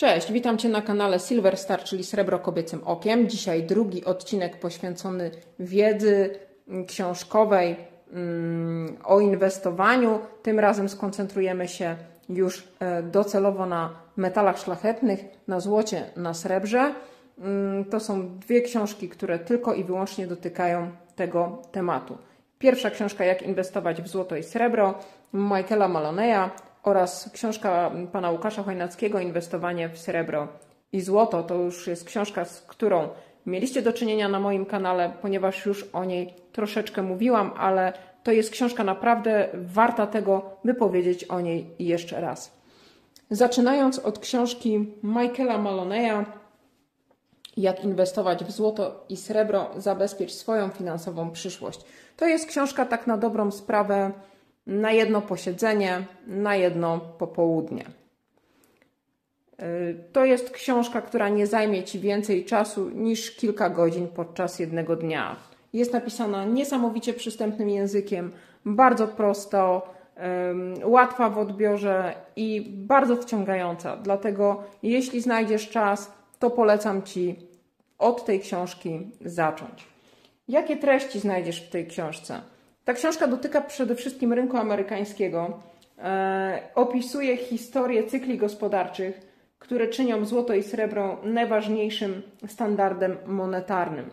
Cześć, witam Cię na kanale Silver Star, czyli Srebro Kobiecym Okiem. Dzisiaj drugi odcinek poświęcony wiedzy książkowej mm, o inwestowaniu. Tym razem skoncentrujemy się już e, docelowo na metalach szlachetnych, na złocie, na srebrze. Mm, to są dwie książki, które tylko i wyłącznie dotykają tego tematu. Pierwsza książka Jak inwestować w złoto i srebro Michaela Maloneya oraz książka pana Łukasza Chojnackiego Inwestowanie w srebro i złoto. To już jest książka, z którą mieliście do czynienia na moim kanale, ponieważ już o niej troszeczkę mówiłam, ale to jest książka naprawdę warta tego, by powiedzieć o niej jeszcze raz. Zaczynając od książki Michaela Maloneya Jak inwestować w złoto i srebro, zabezpiecz swoją finansową przyszłość. To jest książka tak na dobrą sprawę na jedno posiedzenie, na jedno popołudnie. Y, to jest książka, która nie zajmie Ci więcej czasu niż kilka godzin podczas jednego dnia. Jest napisana niesamowicie przystępnym językiem, bardzo prosto, łatwa w odbiorze i bardzo wciągająca. Dlatego, jeśli znajdziesz czas, to polecam Ci od tej książki zacząć. Jakie treści znajdziesz w tej książce? Ta książka dotyka przede wszystkim rynku amerykańskiego. E, opisuje historię cykli gospodarczych, które czynią złoto i srebro najważniejszym standardem monetarnym.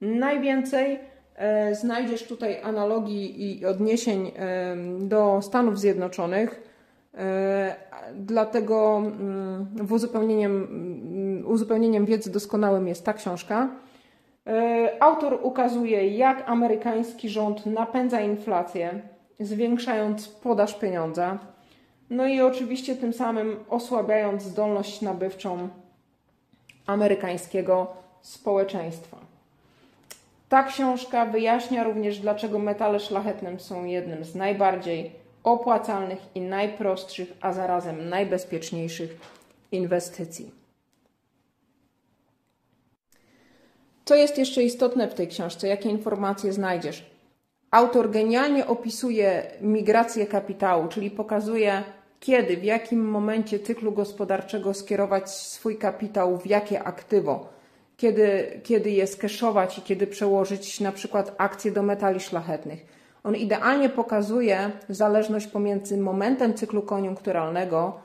Najwięcej e, znajdziesz tutaj analogii i odniesień e, do Stanów Zjednoczonych. Dlatego mm, w uzupełnieniem, mm, uzupełnieniem wiedzy doskonałym jest ta książka. E, autor ukazuje, jak amerykański rząd napędza inflację, zwiększając podaż pieniądza, no i oczywiście tym samym osłabiając zdolność nabywczą amerykańskiego społeczeństwa. Ta książka wyjaśnia również, dlaczego metale szlachetne są jednym z najbardziej opłacalnych i najprostszych, a zarazem najbezpieczniejszych inwestycji. Co jest jeszcze istotne w tej książce? Jakie informacje znajdziesz? Autor genialnie opisuje migrację kapitału, czyli pokazuje, kiedy, w jakim momencie cyklu gospodarczego skierować swój kapitał w jakie aktywo, kiedy, kiedy je skeszować i kiedy przełożyć na przykład akcje do metali szlachetnych. On idealnie pokazuje zależność pomiędzy momentem cyklu koniunkturalnego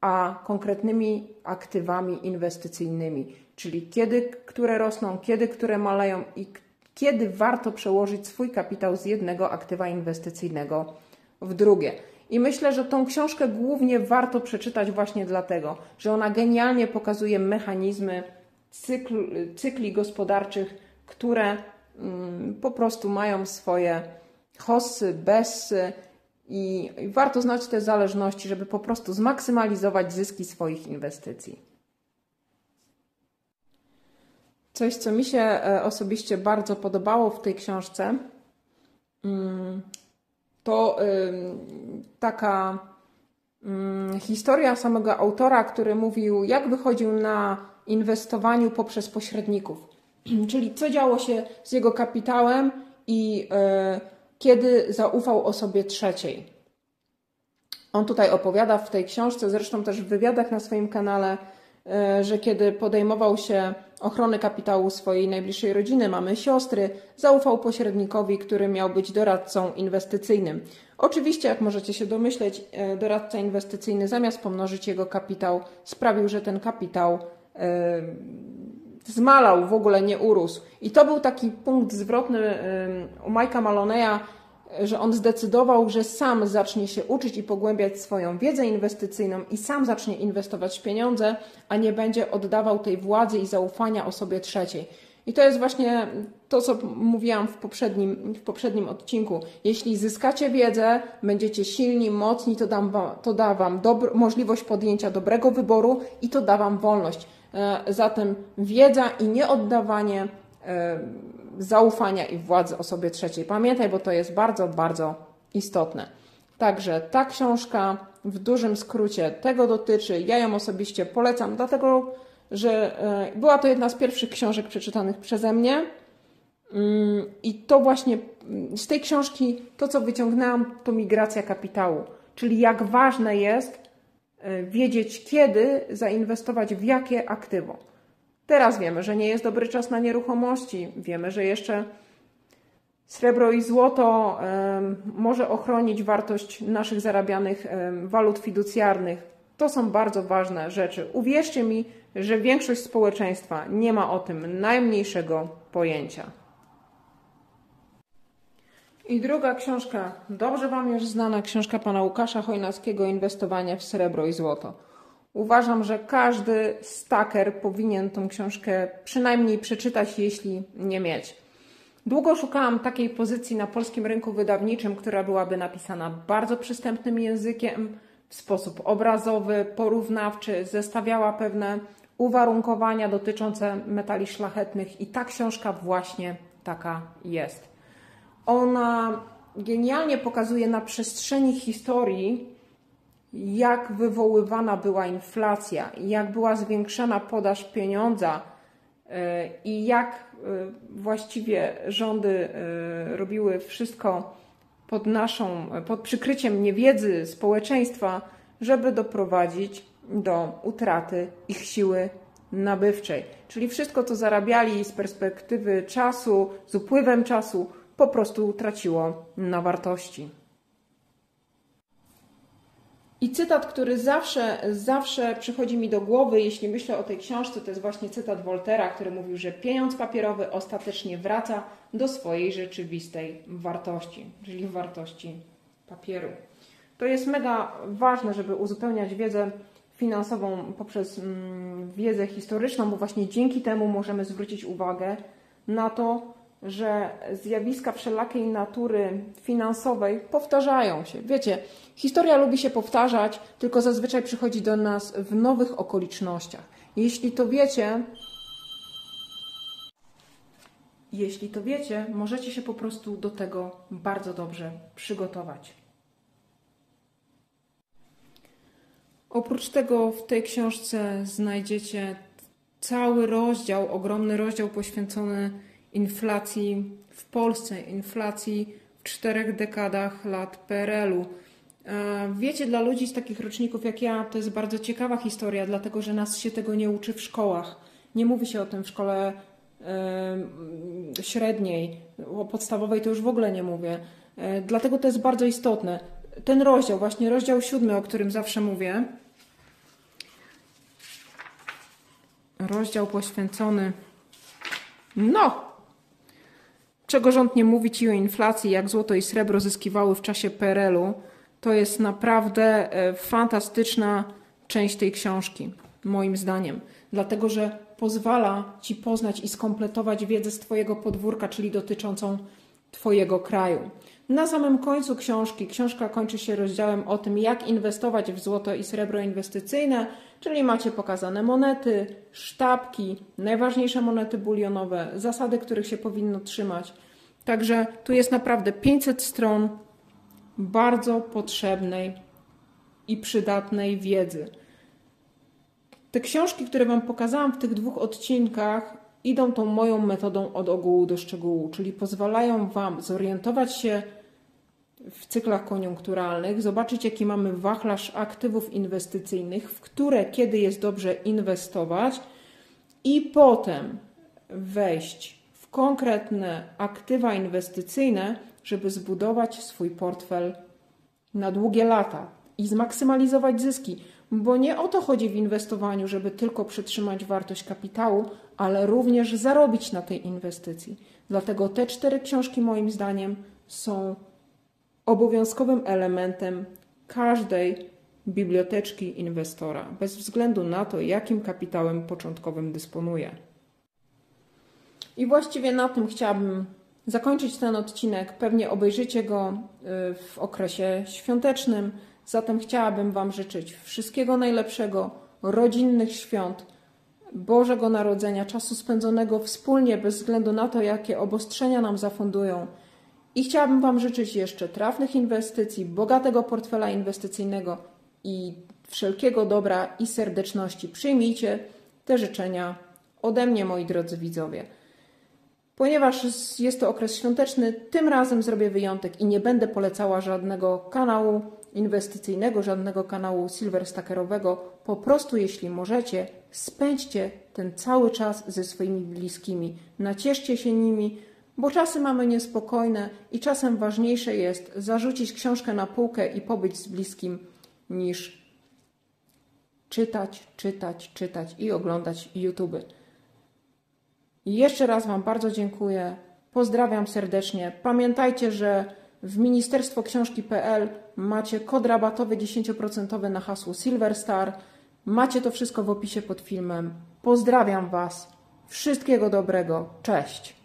a konkretnymi aktywami inwestycyjnymi czyli kiedy które rosną, kiedy które maleją i kiedy warto przełożyć swój kapitał z jednego aktywa inwestycyjnego w drugie. I myślę, że tą książkę głównie warto przeczytać właśnie dlatego, że ona genialnie pokazuje mechanizmy cykl, cykli gospodarczych, które mm, po prostu mają swoje hossy, bessy i warto znać te zależności, żeby po prostu zmaksymalizować zyski swoich inwestycji. Coś, co mi się e, osobiście bardzo podobało w tej książce, mm, to taka mm, historia samego autora, który mówił, jak wychodził na inwestowaniu poprzez pośredników. Czyli co działo się z jego kapitałem i e, kiedy zaufał osobie trzeciej. On tutaj opowiada w tej książce, zresztą też w wywiadach na swoim kanale, że kiedy podejmował się ochrony kapitału swojej najbliższej rodziny, mamy siostry, zaufał pośrednikowi, który miał być doradcą inwestycyjnym. Oczywiście, jak możecie się domyśleć, e, doradca inwestycyjny zamiast pomnożyć jego kapitał, sprawił, że ten kapitał e, zmalał, w ogóle nie urósł. I to był taki punkt zwrotny u Majka Maloneya, że on zdecydował, że sam zacznie się uczyć i pogłębiać swoją wiedzę inwestycyjną i sam zacznie inwestować pieniądze, a nie będzie oddawał tej władzy i zaufania osobie trzeciej. I to jest właśnie to, co mówiłam w poprzednim, w poprzednim odcinku. Jeśli zyskacie wiedzę, będziecie silni, mocni, to, dam wam, to da Wam dobro, możliwość podjęcia dobrego wyboru i to da Wam wolność. E, zatem wiedza i nieoddawanie zaufania i władzy osobie trzeciej. Pamiętaj, bo to jest bardzo, bardzo istotne. Także ta książka w dużym skrócie tego dotyczy. Ja ją osobiście polecam, dlatego że e, była to jedna z pierwszych książek przeczytanych przeze mnie. Mm, I to właśnie mm, z tej książki to, co wyciągnęłam, to migracja kapitału, czyli jak ważne jest e, wiedzieć, kiedy zainwestować w jakie aktywo. Teraz wiemy, że nie jest dobry czas na nieruchomości. Wiemy, że jeszcze srebro i złoto może ochronić wartość naszych zarabianych walut fiducjarnych. To są bardzo ważne rzeczy. Uwierzcie mi, że większość społeczeństwa nie ma o tym najmniejszego pojęcia. I druga książka, dobrze Wam już znana, książka pana Łukasza Chojnackiego Inwestowanie w srebro i złoto. Uważam, że każdy staker powinien tą książkę przynajmniej przeczytać, jeśli nie mieć. Długo szukałam takiej pozycji na polskim rynku wydawniczym, która byłaby napisana bardzo przystępnym językiem, w sposób obrazowy, porównawczy, zestawiała pewne uwarunkowania dotyczące metali szlachetnych i ta książka właśnie taka jest. Ona genialnie pokazuje na przestrzeni historii, jak wywoływana była inflacja, jak była zwiększana podaż pieniądza e, i jak e, właściwie rządy e, robiły wszystko pod naszą, pod przykryciem niewiedzy społeczeństwa, żeby doprowadzić do utraty ich siły nabywczej. Czyli wszystko, co zarabiali z perspektywy czasu, z upływem czasu, po prostu traciło na wartości. I cytat, który zawsze, zawsze przychodzi mi do głowy, jeśli myślę o tej książce, to jest właśnie cytat Voltera, który mówił, że pieniądz papierowy ostatecznie wraca do swojej rzeczywistej wartości, czyli wartości papieru. To jest mega ważne, żeby uzupełniać wiedzę finansową poprzez mm, wiedzę historyczną, bo właśnie dzięki temu możemy zwrócić uwagę na to, że zjawiska wszelakiej natury finansowej powtarzają się. Wiecie, historia lubi się powtarzać, tylko zazwyczaj przychodzi do nas w nowych okolicznościach. Jeśli to wiecie, jeśli to wiecie, możecie się po prostu do tego bardzo dobrze przygotować. Oprócz tego w tej książce znajdziecie cały rozdział, ogromny rozdział poświęcony inflacji w Polsce, inflacji w czterech dekadach lat PRL-u. E, wiecie, dla ludzi z takich roczników jak ja to jest bardzo ciekawa historia, dlatego że nas się tego nie uczy w szkołach. Nie mówi się o tym w szkole y, średniej, o podstawowej to już w ogóle nie mówię. Y, dlatego to jest bardzo istotne. Ten rozdział, właśnie rozdział siódmy, o którym zawsze mówię, rozdział poświęcony no, czego rząd nie mówi ci o inflacji, jak złoto i srebro zyskiwały w czasie PRL-u, to jest naprawdę e, fantastyczna część tej książki, moim zdaniem. Dlatego, że pozwala ci poznać i skompletować wiedzę z Twojego podwórka, czyli dotyczącą Twojego kraju. Na samym końcu książki, książka kończy się rozdziałem o tym, jak inwestować w złoto i srebro inwestycyjne, czyli macie pokazane monety, sztabki, najważniejsze monety bulionowe, zasady, których się powinno trzymać. Także tu jest naprawdę 500 stron bardzo potrzebnej i przydatnej wiedzy. Te książki, które Wam pokazałam w tych dwóch odcinkach, idą tą moją metodą od ogółu do szczegółu, czyli pozwalają Wam zorientować się w cyklach koniunkturalnych, zobaczyć jaki mamy wachlarz aktywów inwestycyjnych, w które kiedy jest dobrze inwestować i potem wejść w konkretne aktywa inwestycyjne, żeby zbudować swój portfel na długie lata i zmaksymalizować zyski. Bo nie o to chodzi w inwestowaniu, żeby tylko przetrzymać wartość kapitału, ale również zarobić na tej inwestycji. Dlatego te cztery książki, moim zdaniem, są obowiązkowym elementem każdej biblioteczki inwestora, bez względu na to, jakim kapitałem początkowym dysponuje. I właściwie na tym chciałabym zakończyć ten odcinek. Pewnie obejrzycie go y, w okresie świątecznym, zatem chciałabym Wam życzyć wszystkiego najlepszego, rodzinnych świąt, Bożego Narodzenia, czasu spędzonego wspólnie, bez względu na to, jakie obostrzenia nam zafundują i chciałabym Wam życzyć jeszcze trafnych inwestycji, bogatego portfela inwestycyjnego i wszelkiego dobra i serdeczności. Przyjmijcie te życzenia ode mnie, moi drodzy widzowie. Ponieważ jest to okres świąteczny, tym razem zrobię wyjątek i nie będę polecała żadnego kanału inwestycyjnego, żadnego kanału silverstackerowego. Po prostu, jeśli możecie, spędźcie ten cały czas ze swoimi bliskimi. Nacieszcie się nimi, bo czasy mamy niespokojne i czasem ważniejsze jest zarzucić książkę na półkę i pobyć z bliskim niż czytać, czytać, czytać i oglądać YouTube. I jeszcze raz Wam bardzo dziękuję. Pozdrawiam serdecznie. Pamiętajcie, że w Ministerstwo Książki.pl macie kod rabatowy 10% na hasło Silverstar. Macie to wszystko w opisie pod filmem. Pozdrawiam Was. Wszystkiego dobrego. Cześć.